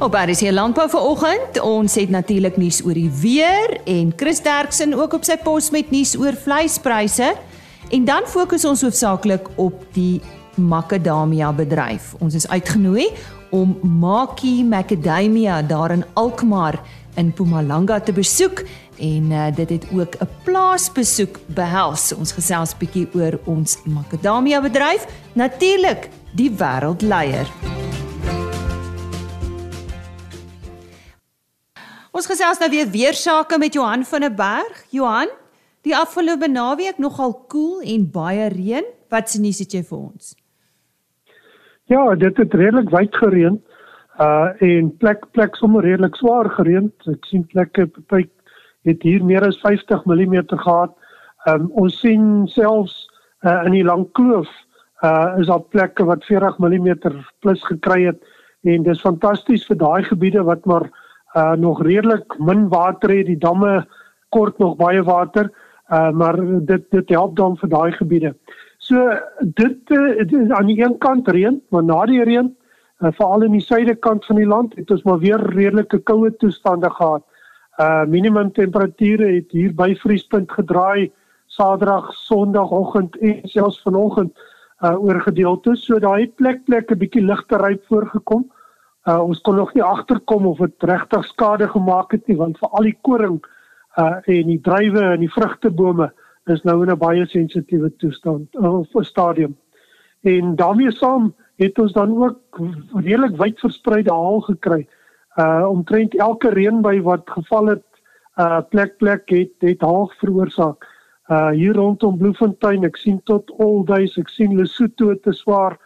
Op RC Landbou vanoggend, ons het natuurlik nuus oor die weer en Chris Derksen ook op sy pos met nuus oor vleispryse. En dan fokus ons hoofsaaklik op die makadamia bedryf. Ons is uitgenooi om Maki Macadamia daar in Alkmaar in Mpumalanga te besoek en uh, dit het ook 'n plaasbesoek behels. Ons gesels bietjie oor ons makadamia bedryf, natuurlik die wêreldleier. Ons gesels nou weer weer sake met Johan van der Berg. Johan, die afgelope naweek nogal koel cool en baie reën. Wat se nuus het jy vir ons? Ja, dit het redelik wyd gereën. Uh en plek plek sommer redelik swaar gereën. Ek sien plekke by het hier meer as 50 mm gehad. Um ons sien selfs uh in die lang kloof uh is daar plekke wat 40 mm plus gekry het en dis fantasties vir daai gebiede wat maar uh nog redelik min water het die damme kort nog baie water uh maar dit dit help dan vir daai gebiede. So dit, uh, dit is aan die een kant reën, maar na die reën uh, veral in die suidekant van die land het ons maar weer redelike koue toestande gehad. Uh minimum temperature het hier by vriespunt gedraai Saterdag, Sondagoggend en selfs vanoggend uh oor gedeeltes. So daai plek plek 'n bietjie ligter ryp voorgekom. Uh ons kon nog nie agterkom of dit regtig skade gemaak het nie want vir al die koring uh en die druiwe en die vrugtebome is nou in 'n baie sensitiewe toestand of stadium. En daarmee saam het ons dan ook redelik wyd verspreide haal gekry. Uh omtrent elke reënby wat geval het uh plek plek het het haal veroorsaak. Uh hier rondom Bloemfontein, ek sien tot Olduis, ek sien Lesotho te swaar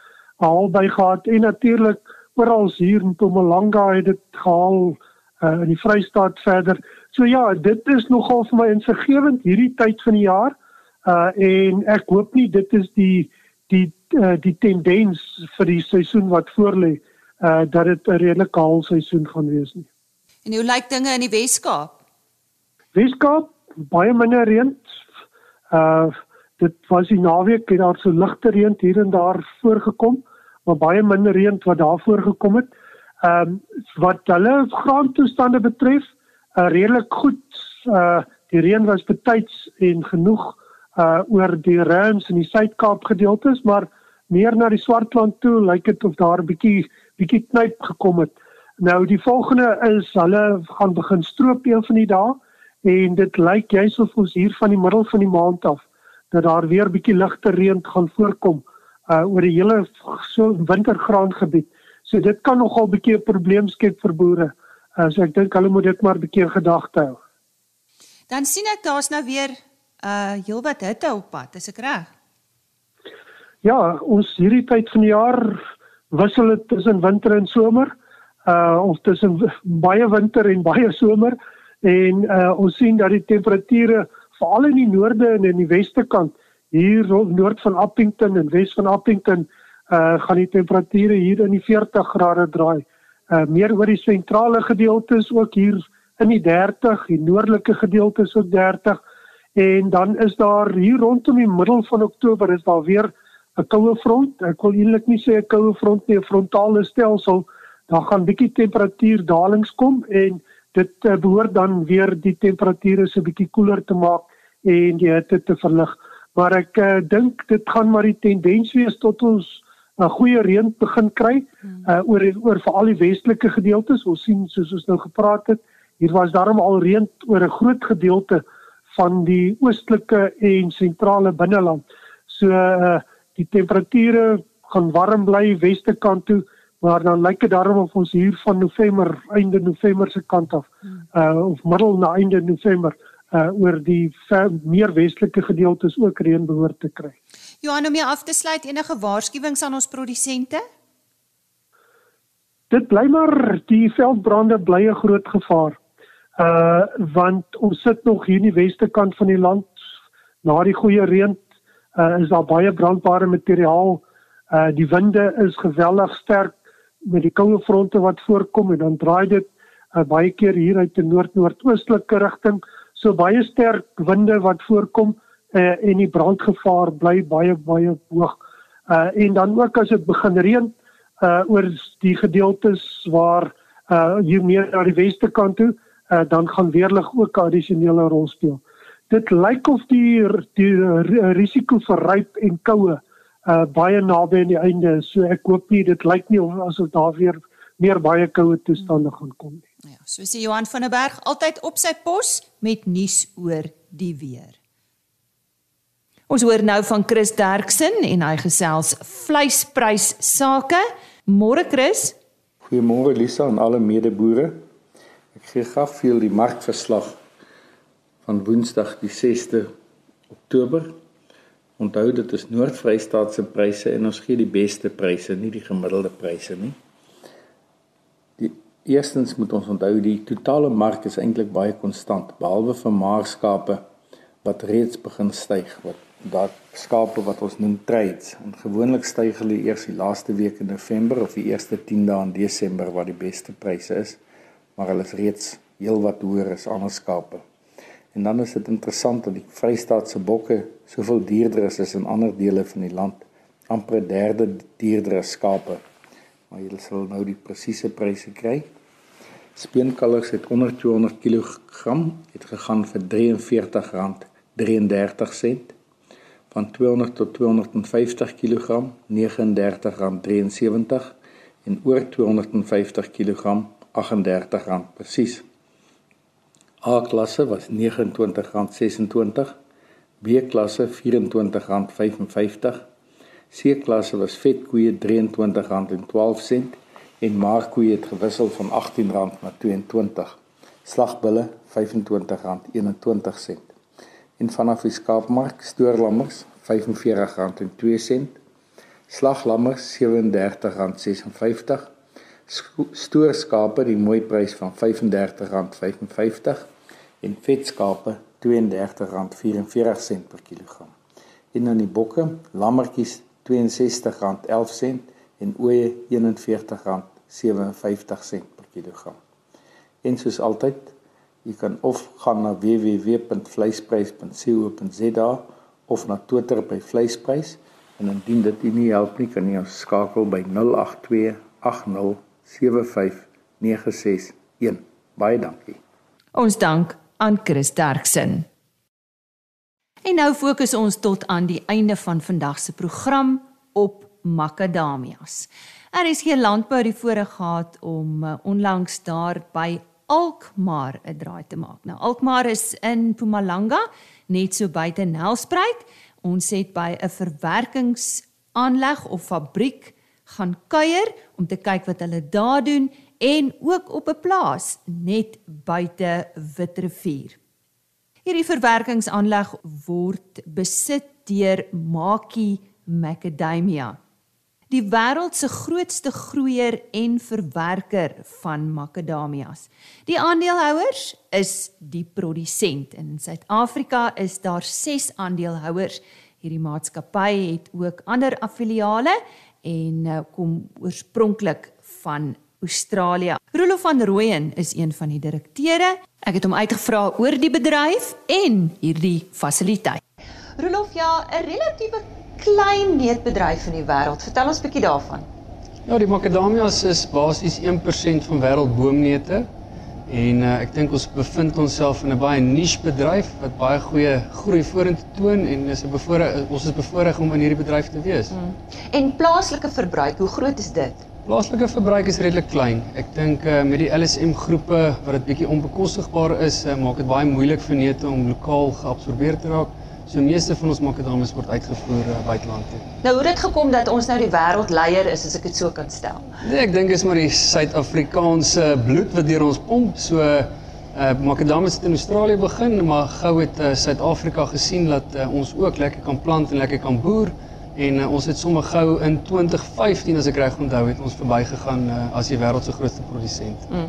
haal by gehad en natuurlik oral hier in Mpumalanga het dit gehaal uh, in die Vrystaat verder. So ja, dit is nogal vir my insiggewend hierdie tyd van die jaar. Uh en ek hoop nie dit is die die uh, die tendens vir die seisoen wat voorlê uh dat dit 'n redelike haal seisoen gaan wees nie. En hoe lyk dinge in die Weskaap? Weskaap baie minder reën. Uh dit was die naweek het daar so ligte reën hier en daar voorgekom. Maar baie minder reën wat daarvoor gekom het. Ehm um, wat hulle grondtoestande betref, uh, redelik goed. Uh die reën was betyds en genoeg uh oor die Rams en die Suid-Kaap gedeeltes, maar meer na die Swartland toe lyk dit of daar 'n bietjie bietjie knyp gekom het. Nou die volgende is hulle gaan begin stroop een van die dae en dit lyk juis of ons hier van die middel van die maand af dat daar weer bietjie ligte reën gaan voorkom uh oor die hele so wintergraangebied. So dit kan nogal 'n bietjie 'n probleem skep vir boere. Uh, so ek dink hulle moet dit maar 'n bietjie gedagte hou. Dan sien ek daar's nou weer uh heelwat hitte op pad, is ek reg? Ja, ons hierdie tyd van die jaar wissel dit tussen winter en somer. Uh of tussen baie winter en baie somer en uh ons sien dat die temperature veral in die noorde en in die weste kant hier noord van Appington en wes van Appington uh gaan die temperature hier in die 40 grade draai. Uh meer oor die sentrale gedeeltes ook hier in die 30, die noordelike gedeeltes ook 30 en dan is daar hier rondom die middel van Oktober is daar weer 'n koue front. Ek wil eintlik nie sê 'n koue front nie, 'n frontale stelsel. Daar gaan bietjie temperatuurdalings kom en dit uh, behoort dan weer die temperature so bietjie koeler te maak en die hitte te verlig. Maar ek uh, dink dit gaan maar die tendens wees tot ons 'n uh, goeie reën begin kry uh, oor oor veral die westelike gedeeltes. Ons sien soos ons nou gepraat het, hier was daarom al reën oor 'n groot gedeelte van die oostelike en sentrale binneland. So uh, die temperature gaan warm bly weste kant toe, maar dan lyk dit daarom of ons hier van November, einde November se kant af, uh, of middel na einde November uh oor die ver, meer westelike gedeeltes ook reën behoort te kry. Johan om jou af te sluit enige waarskuwings aan ons produsente? Dit bly maar die veldbrande bly 'n groot gevaar. Uh want ons sit nog hier in die weste kant van die land na die goeie reën uh is daar baie brandbare materiaal. Uh die winde is geweldig sterk met die koue fronte wat voorkom en dan draai dit uh, baie keer hier uit 'n noord-noordoostelike rigting so baie sterk winde wat voorkom uh, en die brandgevaar bly baie baie hoog. Uh en dan ook as dit begin reën uh oor die gedeeltes waar uh hier meer na die weste kant toe, uh dan gaan weerlig ook 'n addisionele rol speel. Dit lyk of die die risiko vir ryp en koue uh baie naby aan die einde is. So ek hoop nie dit lyk nie of asof daar weer meer baie koue toestande gaan kom nie. Ja, so sê Johan van der Berg altyd op sy pos met nuus oor die weer. Ons hoor nou van Chris Derksen en hy gesels vleisprys sake. Môre Chris. Goeiemôre Lisa en alle medeboere. Ek gee graag vir julle die markverslag van Woensdag die 6de Oktober. Onthou dit is Noord-Vrystaat se pryse en ons gee die beste pryse, nie die gemiddelde pryse nie. Eerstens moet ons onthou die totale mark is eintlik baie konstant behalwe vir maarskape wat reeds begin styg wat dat skape wat ons noem trades en gewoonlik styg hulle eers die laaste week in November of die eerste 10 dae in Desember waar die beste pryse is maar hulle is reeds heelwat hoër as ander skape. En dan is dit interessant dat die Vrystaatse bokke soveel duurder is as in ander dele van die land, amper 'n derde duurder as skape. Maar jy sal nou die presiese pryse kry. Speenkalvers het onder 200 kg het gegaan vir R43.33 van 200 tot 250 kg R39.73 en oor 250 kg R38 presies. A klasse was R29.26, B klasse R24.55, C klasse was vetkoeie R23.12 en maarkoeie het gewissel van R18 na 22. Slagbulle R25.21 en vanaf die skaapmark stoorlammers R45.02, slaglammers R37.56 stoorskape die mooi prys van R35.55 en vetskape R32.44 per kilogram. En dan die bokke, lammetjies R62.11 en ooe R41.57 per kilogram. En soos altyd, jy kan of gaan na www.vleisprys.co.za of na Twitter by vleisprys en indien dit u nie help nie, kan jy ons skakel by 082 80 75961. Baie dankie. Ons dank aan Chris Derksen. En nou fokus ons tot aan die einde van vandag se program op makadamias. Er is hier landbou die voorreg gehad om uh, onlangs daar by Alkmaar 'n draai te maak. Nou Alkmaar is in Mpumalanga, net so buite Nelspruit. Ons het by 'n verwerkingsaanleg of fabriek gaan kuier om te kyk wat hulle daar doen en ook op 'n plaas net buite Witrifuur. Hierdie verwerkingsaanleg word besit deur Makie Macadamia. Die wêreld se grootste groeier en verwerker van makadamias. Die aandeelhouers is die produsent in Suid-Afrika is daar 6 aandeelhouers. Hierdie maatskappy het ook ander affiliale en uh, kom oorspronklik van Australië. Rolof van Rooyen is een van die direkteure. Ek het hom uitgevra oor die bedryf en hierdie fasiliteit. Rolof, ja, 'n relatiewe klein neutbedryf in die wêreld. Vertel ons 'n bietjie daarvan. Ja, die makadamias is basies 1% van wêreldboomneute. En uh, ek dink ons bevind onsself in 'n baie niche bedryf wat baie goeie groei vorentoe toon en is 'n bevoorreg ons is bevoorreg om in hierdie bedryf te wees. Hmm. En plaaslike verbruik, hoe groot is dit? Plaaslike verbruik is redelik klein. Ek dink uh, met die LSM groepe wat dit bietjie onbekostigbaar is, uh, maak dit baie moeilik vir neute om lokaal geabsorbeer te raak. So meeste van ons makadamies word uitgevoer uh, buiteland toe. Nou hoe het dit gekom dat ons nou die wêreldleier is as ek dit so kan stel? Nee, ek dink is maar die Suid-Afrikaanse bloed wat deur ons pomp. So uh makadamies het in Australië begin, maar gou het uh, Suid-Afrika gesien dat uh, ons ook lekker kan plant en lekker kan boer en uh, ons het sommer gou in 2015 as ek reg onthou het ons verbygegaan uh, as die wêreld se grootste produsent. Mm.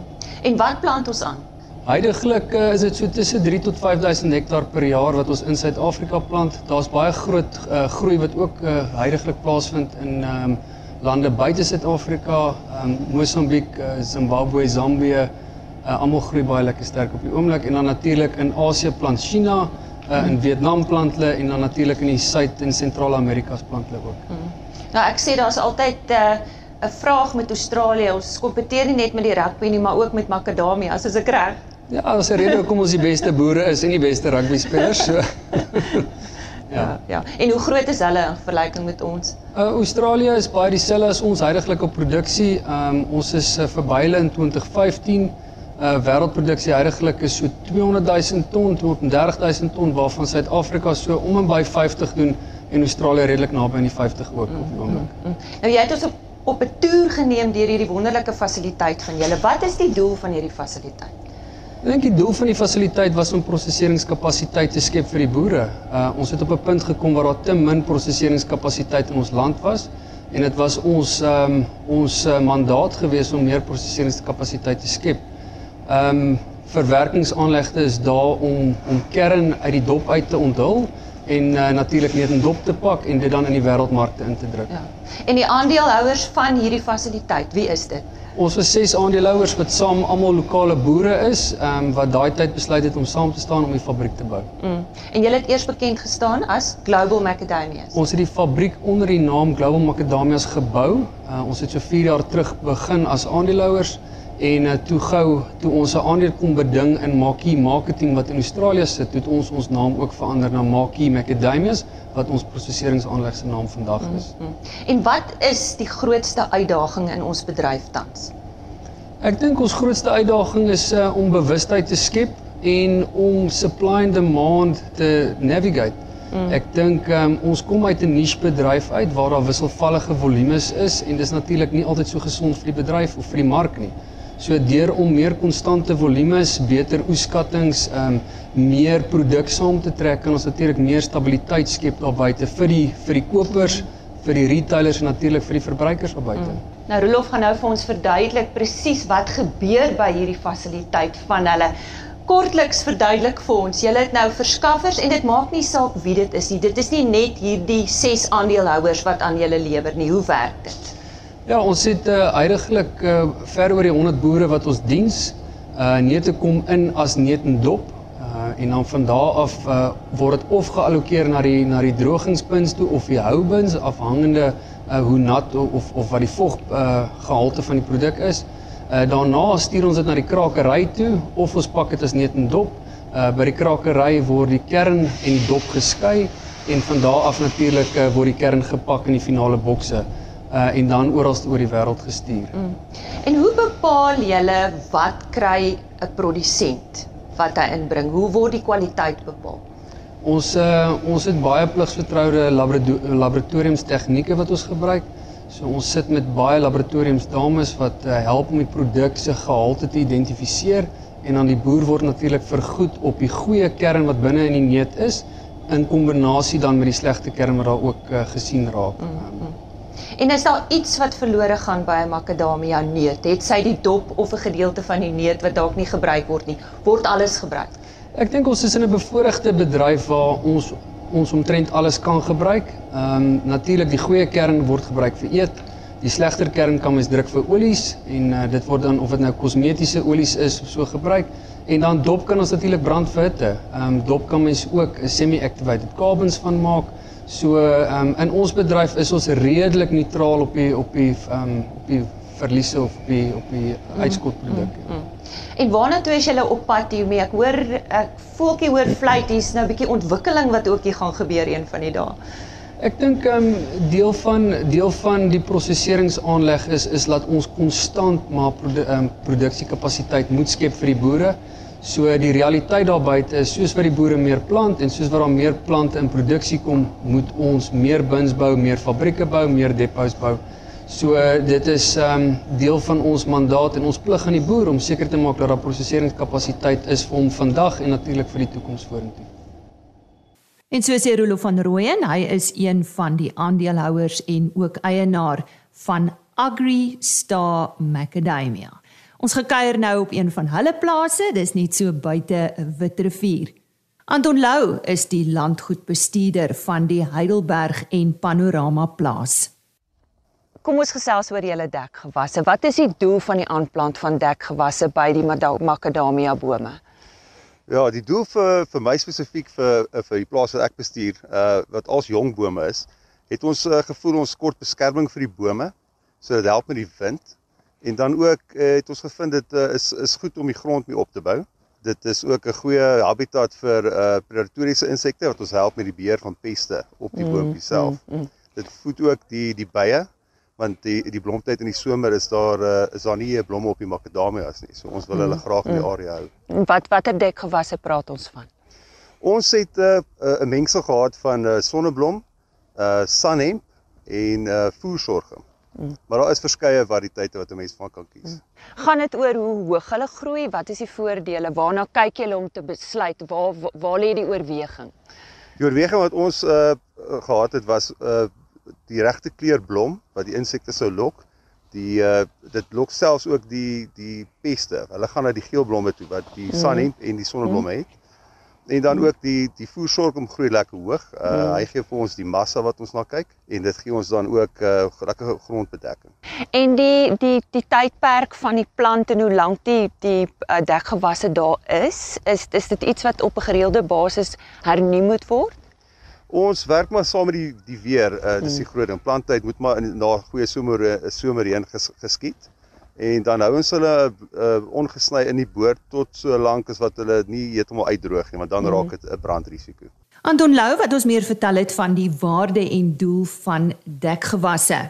En wat plant ons aan? Huidiglik uh, is dit so tussen 3 tot 5000 hektaar per jaar wat ons in Suid-Afrika plant. Daar's baie groot uh, groei wat ook uh, huidiglik plaasvind in um, lande buite Suid-Afrika, um, Mosambiek, uh, Zimbabwe, Zambië. Uh, Almal groei baie lekker sterk op die oomblik en dan natuurlik in Asië plant China, uh, in Vietnam plant hulle en dan natuurlik in die Suid- en Sentraal-Amerika plant hulle ook. Hmm. Nou ek sê daar's altyd 'n uh, 'n vraag met Australië. Ons kompeteer nie net met die rugby nie, maar ook met makadamia, as ek reg. Ja, is 'n rede hoekom ons die beste boere is en die beste rugby spelers. So. ja, ja. En hoe groot is hulle in vergelyking met ons? Uh, Australië is baie dieselfde as ons huidigelike produksie. Um, ons is uh, verby hulle in 2015. Uh, wêreldproduksie huidigelik is so 200 000 ton, 230 000 ton waarvan Suid-Afrika so om en by 50 doen en Australië redelik naby aan die 50 ook op die oomblik. Mm, mm, mm. Nou jy het ons op op 'n toer geneem deur hierdie wonderlike fasiliteit van julle. Wat is die doel van hierdie fasiliteit? Ek dink die doel van die fasiliteit was om prosesseringskapasiteit te skep vir die boere. Uh ons het op 'n punt gekom waar daar te min prosesseringskapasiteit in ons land was en dit was ons um ons uh, mandaat gewees om meer prosesseringskapasiteit te skep. Um verwerkingsaanlegte is daar om om kern uit die dop uit te onthul en uh, natuurlik net in dop te pak en dit dan in die wêreldmarkte in te druk. Ja. En die aandeelhouers van hierdie fasiliteit, wie is dit? Ons was ses aandeelhouers wat saam almal lokale boere is, ehm um, wat daai tyd besluit het om saam te staan om die fabriek te bou. Mm. En julle het eers bekend gestaan as Global Macadamias. Ons het die fabriek onder die naam Global Macadamias gebou. Uh, ons het so 4 jaar terug begin as aandeelhouers en uh, toe gou toe ons 'n aandeel kom beding in Makie Marketing wat in Australië sit, het ons ons naam ook verander na Makie Macadamias wat ons prosesseringsaanleg se naam vandag mm, is. Mm, mm. En wat is die grootste uitdaging in ons bedryf tans? Ek dink ons grootste uitdaging is uh, om bewustheid te skep en om supply and demand te navigate. Mm. Ek dink um, ons kom uit 'n niche bedryf uit waar daar wisselvallige volumes is en dis natuurlik nie altyd so gesond vir die bedryf of vir die mark nie. So deur om meer konstante volumes, beter oeskattinge, ehm um, meer produk saam te trek, kan ons natuurlik meer stabiliteit skep daar buite vir die vir die kopers, vir die retailers en natuurlik vir die verbruikers daar buite. Mm. Nou Rolof gaan nou vir ons verduidelik presies wat gebeur by hierdie fasiliteit van hulle. Kortliks verduidelik vir ons. Julle het nou verskaffers en dit maak nie saak wie dit is nie. Dit is nie net hierdie 6 aandeelhouers wat aan julle lewer nie. Hoe werk dit? Ja, ons het uh, eintlik uh, ver oor die 100 boere wat ons diens. Uh neute kom in as neut en dop. Uh en dan van daar af uh word dit of geallokeer na die na die drogingspunt toe of die houbins afhangende uh hoe nat of of wat die vog uh gehalte van die produk is. Uh daarna stuur ons dit na die krakery toe of ons pak dit as neut en dop. Uh by die krakery word die kern en die dop geskei en van daar af natuurlik uh, word die kern gepak in die finale bokse uh, en dan oral oor die wêreld gestuur. Mm. En hoe bepaal julle wat kry 'n produsent wat hy inbring? Hoe word die kwaliteit bepaal? Ons uh, ons het baie pligsvertroude laboratoriums tegnieke wat ons gebruik. So ons sit met baie laboratoriums dames wat uh, help om die produk se gehalte te identifiseer en dan die boer word natuurlik vergoed op die goeie kern wat binne in die neut is in kombinasie dan met die slegte kern wat daar ook uh, gesien raak. Mm -hmm. En is daar iets wat verlore gaan by 'n makadamia neut? Het sy die dop of 'n gedeelte van die neut wat dalk nie gebruik word nie? Word alles gebruik? Ek dink ons is in 'n bevoordeelde bedryf waar ons ons omtrent alles kan gebruik. Ehm um, natuurlik die goeie kern word gebruik vir eet. Die slegter kern kan mens druk vir olies en uh, dit word dan of dit nou kosmetiese olies is of so gebruik. En dan dop kan ons natuurlik brand vir hitte. Ehm um, dop kan mens ook 'n semi-activated carbons van maak. So ehm um, in ons bedryf is ons redelik neutraal op die op die ehm um, op die verliese of op die op die mm, uitskotproduk. Mm, mm, mm. En waarna toe is julle op pad hiermee? Ek hoor ek voeltjie hoor vlieg hier's nou 'n bietjie ontwikkeling wat ook hier gaan gebeur een van die dae. Ek dink ehm um, deel van deel van die prosesseringsaanleg is is laat ons konstant maar produ um, produksiekapasiteit moet skep vir die boere. So die realiteit daar buite is soos wat die boere meer plant en soos wat daar meer plante in produksie kom, moet ons meer bins bou, meer fabrieke bou, meer depots bou. So dit is ehm um, deel van ons mandaat en ons plig aan die boer om seker te maak dat daar prosesseringskapasiteit is vir hom vandag en natuurlik vir die toekoms vorentoe. En so sê Rolo van Rooyen, hy is een van die aandeelhouers en ook eienaar van Agri Star Macadamia. Ons gekuier nou op een van hulle plase, dis net so buite Witrifuur. Anton Lou is die landgoedbestuurder van die Heidelberg en Panorama plaas. Kom ons gesels oor julle dekgewasse. Wat is die doel van die aanplant van dekgewasse by die makadamia bome? Ja, die doel vir vir my spesifiek vir vir die plaas wat ek bestuur, uh wat als jong bome is, het ons uh, gevoel ons kort beskerming vir die bome So dit help met die wind. En dan ook uh, het ons gevind dit uh, is is goed om die grond mee op te bou. Dit is ook 'n goeie habitat vir uh, predatoriese insekte wat ons help met die beheer van peste op die mm, boontjie self. Mm, mm. Dit voed ook die die bye want die die blomtyd in die somer is daar uh, is daar nie blomme op die makadamias nie. So ons wil hulle mm, graag in die area hou. Wat watter dekgewasse praat ons van? Ons het 'n uh, 'n uh, mengsel gehad van uh, sonneblom, uh sunhemp en uh voersorgem. Mm. Maar daar is verskeie variëteite wat 'n mens van kan kies. Mm. Gaan dit oor hoe hoog hulle groei? Wat is die voordele? Waarna kyk julle om te besluit waar waar lê die oorweging? Die oorweging wat ons uh gehad het was uh die regte kleur blom wat die insekte sou lok. Die uh dit lok selfs ook die die peste. Hulle gaan na die geel blomme toe wat die mm. sunhemp en die sonneblomme mm. het. En dan ook die die voersorgum groei lekker hoog. Uh mm. hy gee vir ons die massa wat ons na kyk en dit gee ons dan ook uh lekker grondbedekking. En die die die tydperk van die plant en hoe lank die die uh, dekgewasse daar is, is is dit iets wat op 'n gereelde basis hernu moet word? Ons werk maar saam met die die weer. Uh dis die mm. groot ding. Planttyd moet maar in na goeie somer somerreën ges, geskied en dan hou ons hulle uh, ongesny in die boord tot so lank as wat hulle nie heeltemal uitdroog nie want dan raak dit 'n brandrisiko. Anton Lou wat ons meer vertel het van die waarde en doel van dekgewasse.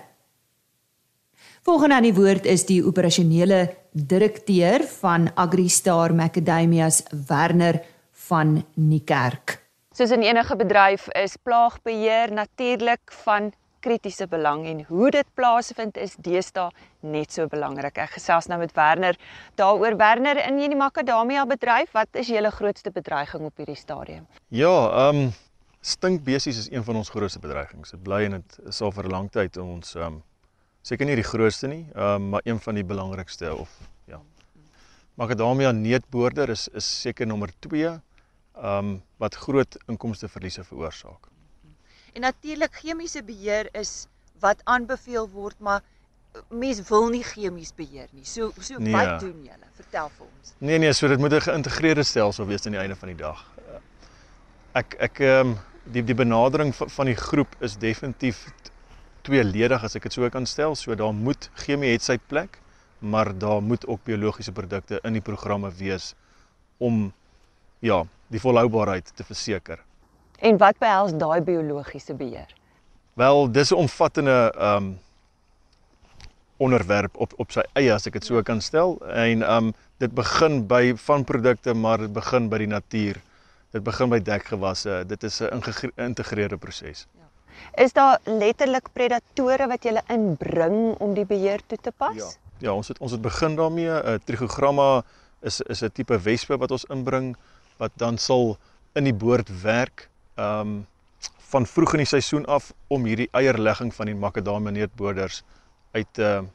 Volgende aan die woord is die operasionele direkteur van AgriStar Macadamias Werner van Niekerk. Soos in enige bedryf is plaagbeheer natuurlik van kritiese belang en hoe dit plaasvind is deesdae net so belangrik. Ek gesels nou met Werner daaroor Werner in hierdie makadamia bedryf, wat is julle grootste bedreiging op hierdie stadium? Ja, ehm um, stinkbesies is een van ons grootste bedreigings. Dit bly en dit is al vir 'n lang tyd ons ehm um, seker nie die grootste nie, ehm um, maar een van die belangrikste of ja. Makadamia neetboorder is is seker nommer 2 ehm um, wat groot inkomste verliese veroorsaak. En natuurlik chemiese beheer is wat aanbeveel word, maar mens wil nie chemies beheer nie. So so nee. wat doen julle? Vertel vir ons. Nee nee, so dit moet 'n geïntegreerde stelsel wees aan die einde van die dag. Ek ek ehm um, die die benadering van die groep is definitief tweeledig as ek dit so kan stel. So daar moet chemie het sy plek, maar daar moet ook biologiese produkte in die programme wees om ja, die volhoubaarheid te verseker. En wat behels daai biologiese beheer? Wel, dis 'n omvattende ehm um, onderwerp op op sy eie as ek dit so kan stel en ehm um, dit begin by van produkte maar dit begin by die natuur. Dit begin by dekgewasse. Dit is 'n geïntegreerde proses. Ja. Is daar letterlik predatore wat jy inbring om die beheer toe te pas? Ja. Ja, ons het ons het begin daarmee. 'n uh, Trigogramma is is 'n tipe wespe wat ons inbring wat dan sal in die boord werk ehm um, van vroeg in die seisoen af om hierdie eierlegging van die makadamia neutboders uit te uh,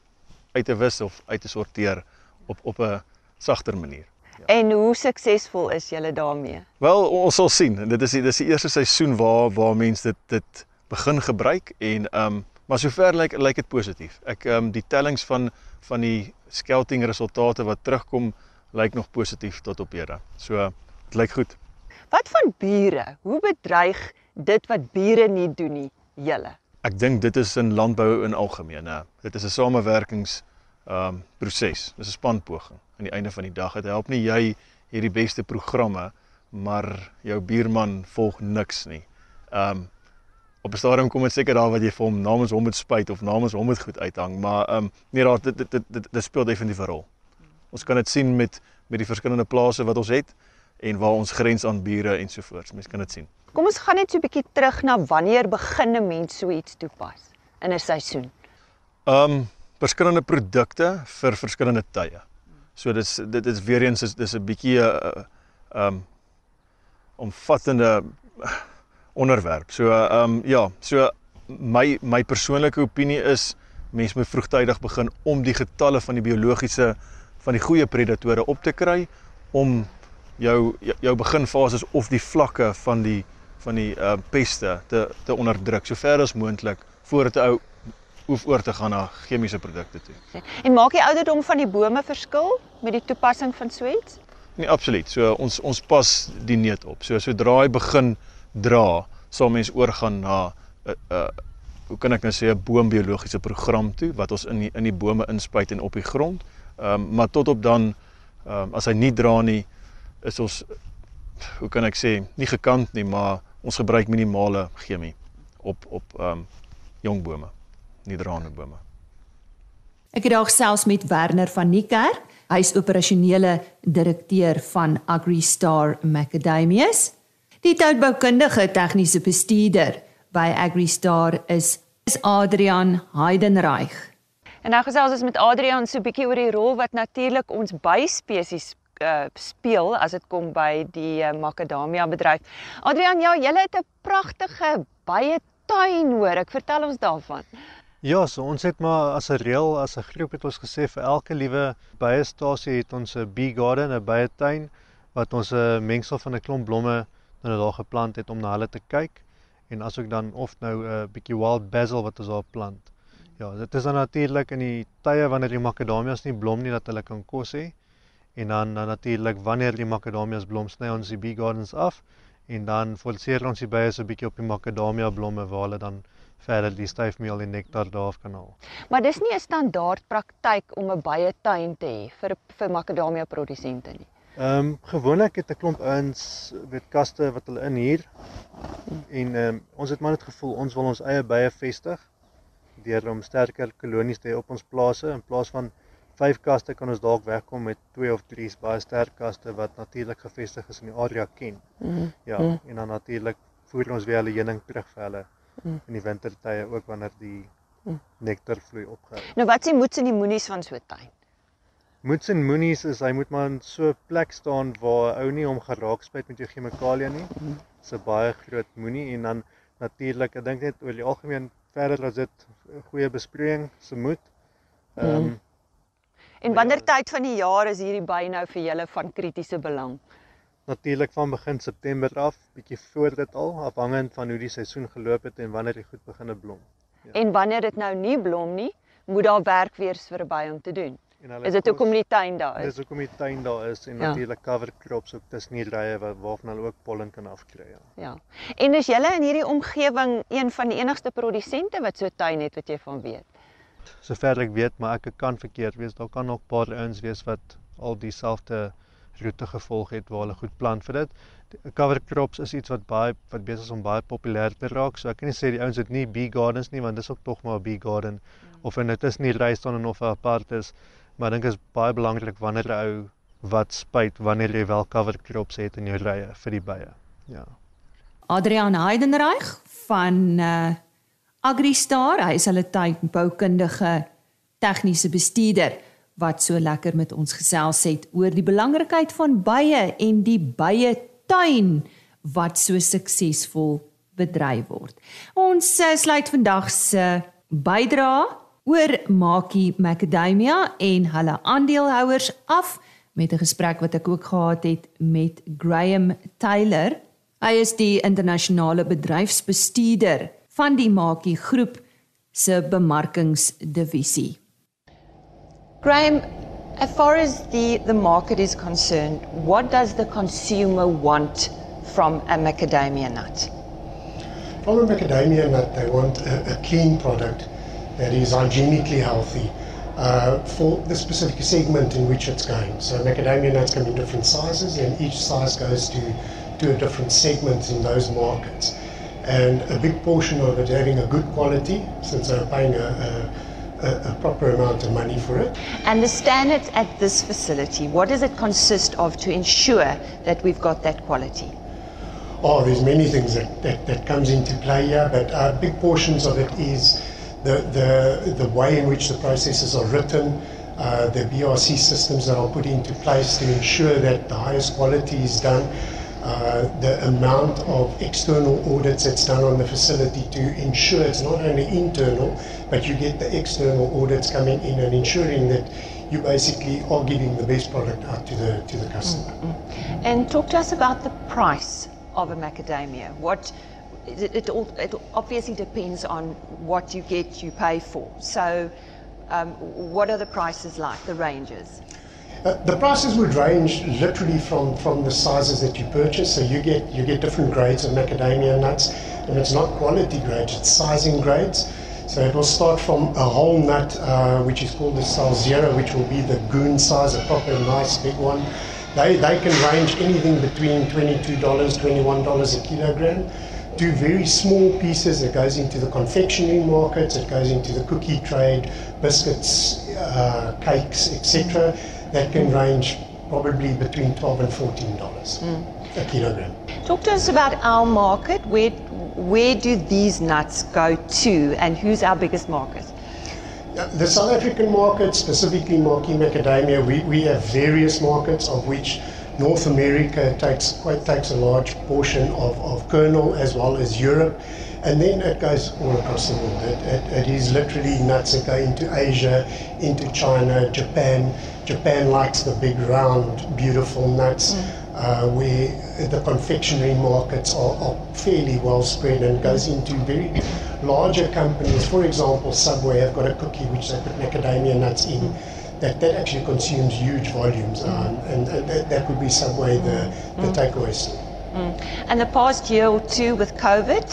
uit te wis of uit te sorteer op op 'n sagter manier. Ja. En hoe suksesvol is julle daarmee? Wel, ons sal sien. Dit is die, dit is die eerste seisoen waar waar mense dit dit begin gebruik en ehm um, maar sover lyk lyk dit positief. Ek ehm um, die tellings van van die scouting resultate wat terugkom lyk nog positief tot op hede. So dit lyk goed. Wat van bure? Hoe bedreig dit wat bure nie doen nie julle? Ek dink dit is in landbou in algemeen, hè. Dit is 'n samewerkings ehm um, proses. Dis 'n spanpoging aan die einde van die dag. Dit help nie jy hierdie beste programme, maar jou buurman volg niks nie. Ehm um, op 'n stadium kom dit seker daar wat jy vir hom namens hom moet spuit of namens hom moet goed uithang, maar ehm um, nee, daar dit dit dit dit speel definitief 'n rol. Ons kan dit sien met met die verskillende plase wat ons het en waar ons grens aan bure ensovoorts. Mense kan dit sien. Kom ons gaan net so 'n bietjie terug na wanneer begin 'n mens so iets toepas in 'n seisoen. Um verskillende produkte vir verskillende tye. So dis dit is weer eens is dis 'n bietjie 'n uh, um omvattende onderwerp. So um ja, so my my persoonlike opinie is mense moet vroegtydig begin om die getalle van die biologiese van die goeie predatore op te kry om jou jou beginfases of die vlakke van die van die uh peste te te onderdruk sover as moontlik voordat 'n ou hoef oor te gaan na chemiese produkte toe. En maak die ouderdom van die bome verskil met die toepassing van so iets? Nee, absoluut. So ons ons pas die neut op. So sodra hy begin dra, sal mens oorgaan na 'n uh, uh, hoe kan ek nou sê 'n boombiologiese program toe wat ons in die, in die bome inspuit en op die grond. Ehm um, maar tot op dan ehm um, as hy nie dra nie is ons hoe kan ek sê nie gekant nie, maar ons gebruik minimale chemie op op ehm um, jong bome, nie draande bome. Ek het dalk selfs met Werner van Niekerk, hy is operasionele direkteur van AgriStar Macadamias. Die tuinboukundige tegniese bestuurder by AgriStar is is Adrian Heidenreich. En nou gesels ons met Adrian so 'n bietjie oor die rol wat natuurlik ons byspesies uh, speel as dit kom by die uh, makadamia bedryf. Adrian, ja, julle het 'n pragtige baie tuin hoor. Ek vertel ons daarvan. Ja, so ons het maar as 'n reël, as 'n groep het ons gesê vir elke liewe byestasie het ons 'n bee garden, 'n byetuin wat ons 'n mengsel van 'n klomp blomme nou daar geplant het om na hulle te kyk en asook dan of nou 'n bietjie wild basil wat ons daar plant. Ja, dit is dan natuurlik in die tye wanneer die makadamias nie blom nie dat hulle kan kos hê. En dan, dan natuurlik wanneer die makadamias blom, sny ons die bee gardens af en dan forceer ons die bye so 'n bietjie op die makadamia blomme waar hulle dan verder die styfmeel en nektar daaraf kan haal. Maar dis nie 'n standaard praktyk om 'n baie tuin te hê vir vir makadamia produsente nie. Ehm um, gewoonlik het 'n klomp ouens weet kaste wat hulle inhuur. En ehm um, ons het maar net gevoel ons wil ons eie bye vestig deur om sterker kolonies te hê op ons plase in plaas van vyf kaste kan ons dalk wegkom met twee of drie baie sterk kaste wat natuurlik gevestig is in die area ken. Mm -hmm. Ja, mm -hmm. en dan natuurlik voer ons weer hulle heuning terug vir hulle mm. in die wintertye ook wanneer die mm. nektarvloei opgehou. Nou wat sê moets en die moenies van so 'n tuin? Moets en moenies is hy moet maar in so 'n plek staan waar ou nie hom geraak spuit met jou chemikalieë nie. Mm. Dis 'n baie groot moenie en dan natuurlik, ek dink net oor die algemeen verder as dit goeie besproeiing se moet. Ehm um, mm. En wanneer tyd van die jaar is hierdie by nou vir julle van kritiese belang? natuurlik van begin September af, bietjie voor dit al, afhangend van hoe die seisoen geloop het en wanneer dit goed begine blom. Ja. En wanneer dit nou nie blom nie, moet daar werk wees vir by om te doen. Is dit hoekom die tuin daar is? Dis hoekom die tuin daar is en ja. natuurlik cover crops ook tussen die rye waarvan hulle ook pollen kan afkry, ja. Ja. En is julle in hierdie omgewing een van die enigste produsente wat so tuin het wat jy van weet? Sover ek weet, maar ek kan verkeerd wees. Daar kan nog paar ouens wees wat al dieselfde roete gevolg het waar hulle goed plant vir dit. Cover crops is iets wat baie wat besig is om baie populêr te raak. So ek kan nie sê die ouens het nie bee gardens nie want dis ook tog maar 'n bee garden mm. of en dit is nie rystaan en of 'n apart is, maar ek dink is baie belangrik wanneer 'n ou wat spuit wanneer jy wel cover crops het in jou rye vir die bye. Ja. Adrian Heidenreich van uh Agristar, hy is hulle tuinboukundige tegniese bestuurder wat so lekker met ons gesels het oor die belangrikheid van bye en die bye tuin wat so suksesvol bedryf word. Ons uh, sluit vandag se bydra oor Makie Macadamia en hulle aandeelhouers af met 'n gesprek wat ek ook gehad het met Graham Taylor. Hy is die internasionale bedryfsbestuurder van die Makie groep se bemarkingsdivisie. Graham, as far as the, the market is concerned, what does the consumer want from a macadamia nut? From a macadamia nut, they want a, a clean product that is hygienically healthy uh, for the specific segment in which it's going. So macadamia nuts come in different sizes, and each size goes to, to a different segment in those markets. And a big portion of it having a good quality, since they're paying a, a a, a, proper amount of money for it. And the standards at this facility, what does it consist of to ensure that we've got that quality? Oh, there's many things that, that, that comes into play here, but uh, big portions of it is the, the, the way in which the processes are written, uh, the BRC systems that are put into place to ensure that the highest quality is done, uh, the amount of external audits that's done on the facility to ensure it's not only internal, but you get the external audits coming in and ensuring that you basically are giving the best product out to the to the customer. Mm-hmm. And talk to us about the price of a macadamia. What it, it, all, it obviously depends on what you get, you pay for. So, um, what are the prices like, the ranges? Uh, the prices would range literally from, from the sizes that you purchase. So you get you get different grades of macadamia nuts, and it's not quality grades; it's sizing grades. So it will start from a whole nut, uh, which is called the Salzera, which will be the goon size, a proper nice big one. They they can range anything between twenty two dollars, twenty one dollars a kilogram. To very small pieces, it goes into the confectionery markets, it goes into the cookie trade, biscuits, uh, cakes, etc that can range probably between 12 and 14 dollars mm. a kilogram. Talk to us about our market. Where where do these nuts go to, and who's our biggest market? The South African market, specifically Marquis Macadamia, we, we have various markets of which North America takes quite takes a large portion of, of kernel as well as Europe and then it goes all across the world. It, it, it is literally nuts that go into Asia, into China, Japan. Japan likes the big, round, beautiful nuts. Mm. Uh, where the confectionery markets are, are, fairly well spread and goes into very larger companies. For example, Subway have got a cookie which they put macadamia nuts in. Mm. That, that actually consumes huge volumes, mm. um, and, and that, that, would be Subway the, the mm. takeaway store. Mm. And the past year or two with COVID,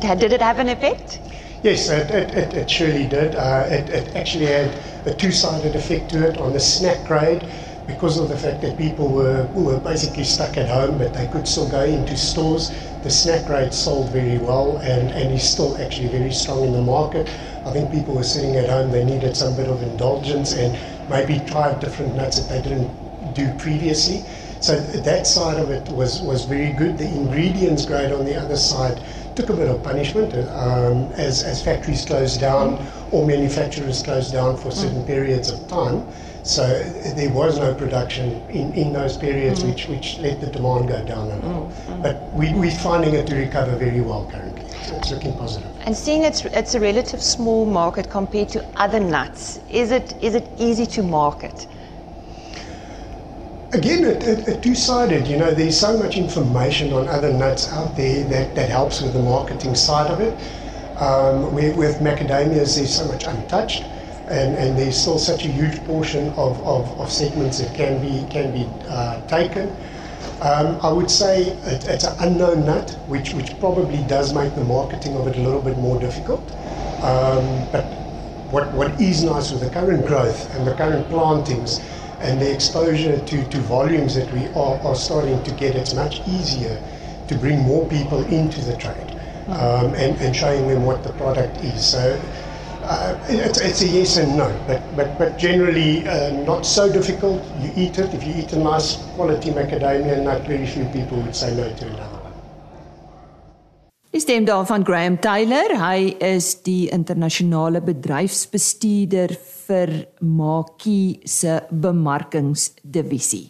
did it have an effect? Yes, it, it, it, it surely did. Uh, it, it actually had a two-sided effect to it on the snack grade because of the fact that people were, were basically stuck at home, but they could still go into stores. The snack grade sold very well and, and is still actually very strong in the market. I think people were sitting at home, they needed some bit of indulgence and maybe tried different nuts that they didn't do previously. So that side of it was, was very good. The ingredients grade on the other side took a bit of punishment um, as, as factories closed down or manufacturers closed down for certain periods of time. So there was no production in, in those periods, which, which let the demand go down a little. But we, we're finding it to recover very well currently. So it's looking positive. And seeing it's, it's a relative small market compared to other nuts, is it, is it easy to market? Again, it, it, it two-sided. You know, there's so much information on other nuts out there that, that helps with the marketing side of it. Um, with macadamias, there's so much untouched, and, and there's still such a huge portion of, of, of segments that can be can be uh, taken. Um, I would say it, it's an unknown nut, which which probably does make the marketing of it a little bit more difficult. Um, but what what is nice with the current growth and the current plantings and the exposure to, to volumes that we are, are starting to get, it's much easier to bring more people into the trade um, and, and showing them what the product is. So uh, it's, it's a yes and no, but, but, but generally uh, not so difficult. You eat it. If you eat a nice quality macadamia nut, very few people would say no to one. Die stem daar van Graham Taylor. Hy is die internasionale bedryfsbestuurder vir Makie se bemarkingsdivisie.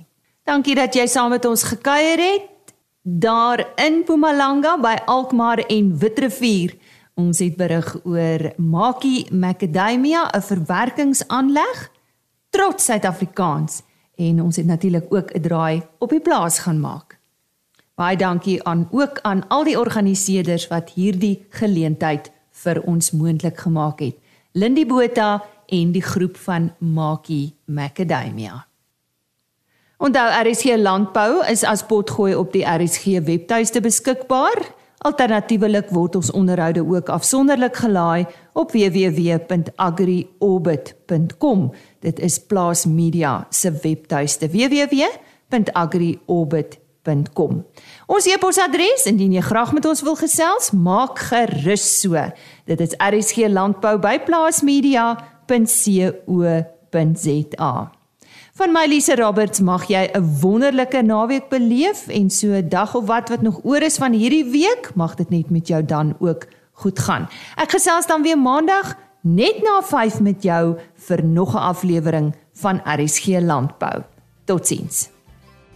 Dankie dat jy saam met ons gekuier het daar in Mpumalanga by Alkmaar en Witrifuur. Ons het berig oor Makie Macadamia, 'n verwerkingsaanleg trots Suid-Afrikaans en ons het natuurlik ook 'n draai op die plaas gaan maak. Baie dankie aan ook aan al die organiseerders wat hierdie geleentheid vir ons moontlik gemaak het. Lindy Botha en die groep van Makie Macadamia. Onthou RSG Landbou is as potgooi op die RSG webtuiste beskikbaar. Alternatiefelik word ons onderhoude ook afsonderlik gelaai op www.agriorbit.com. Dit is Plaas Media se webtuiste www.agriorbit.com. Ons e-posadres indien jy graag met ons wil gesels, maak gerus so. Dit is rsglandbou@plaasmedia.com www.co.za. Van my Lise Roberts mag jy 'n wonderlike naweek beleef en so 'n dag of wat wat nog oor is van hierdie week, mag dit net met jou dan ook goed gaan. Ek gesels dan weer maandag net na 5 met jou vir nog 'n aflewering van RSG Landbou. Totsiens.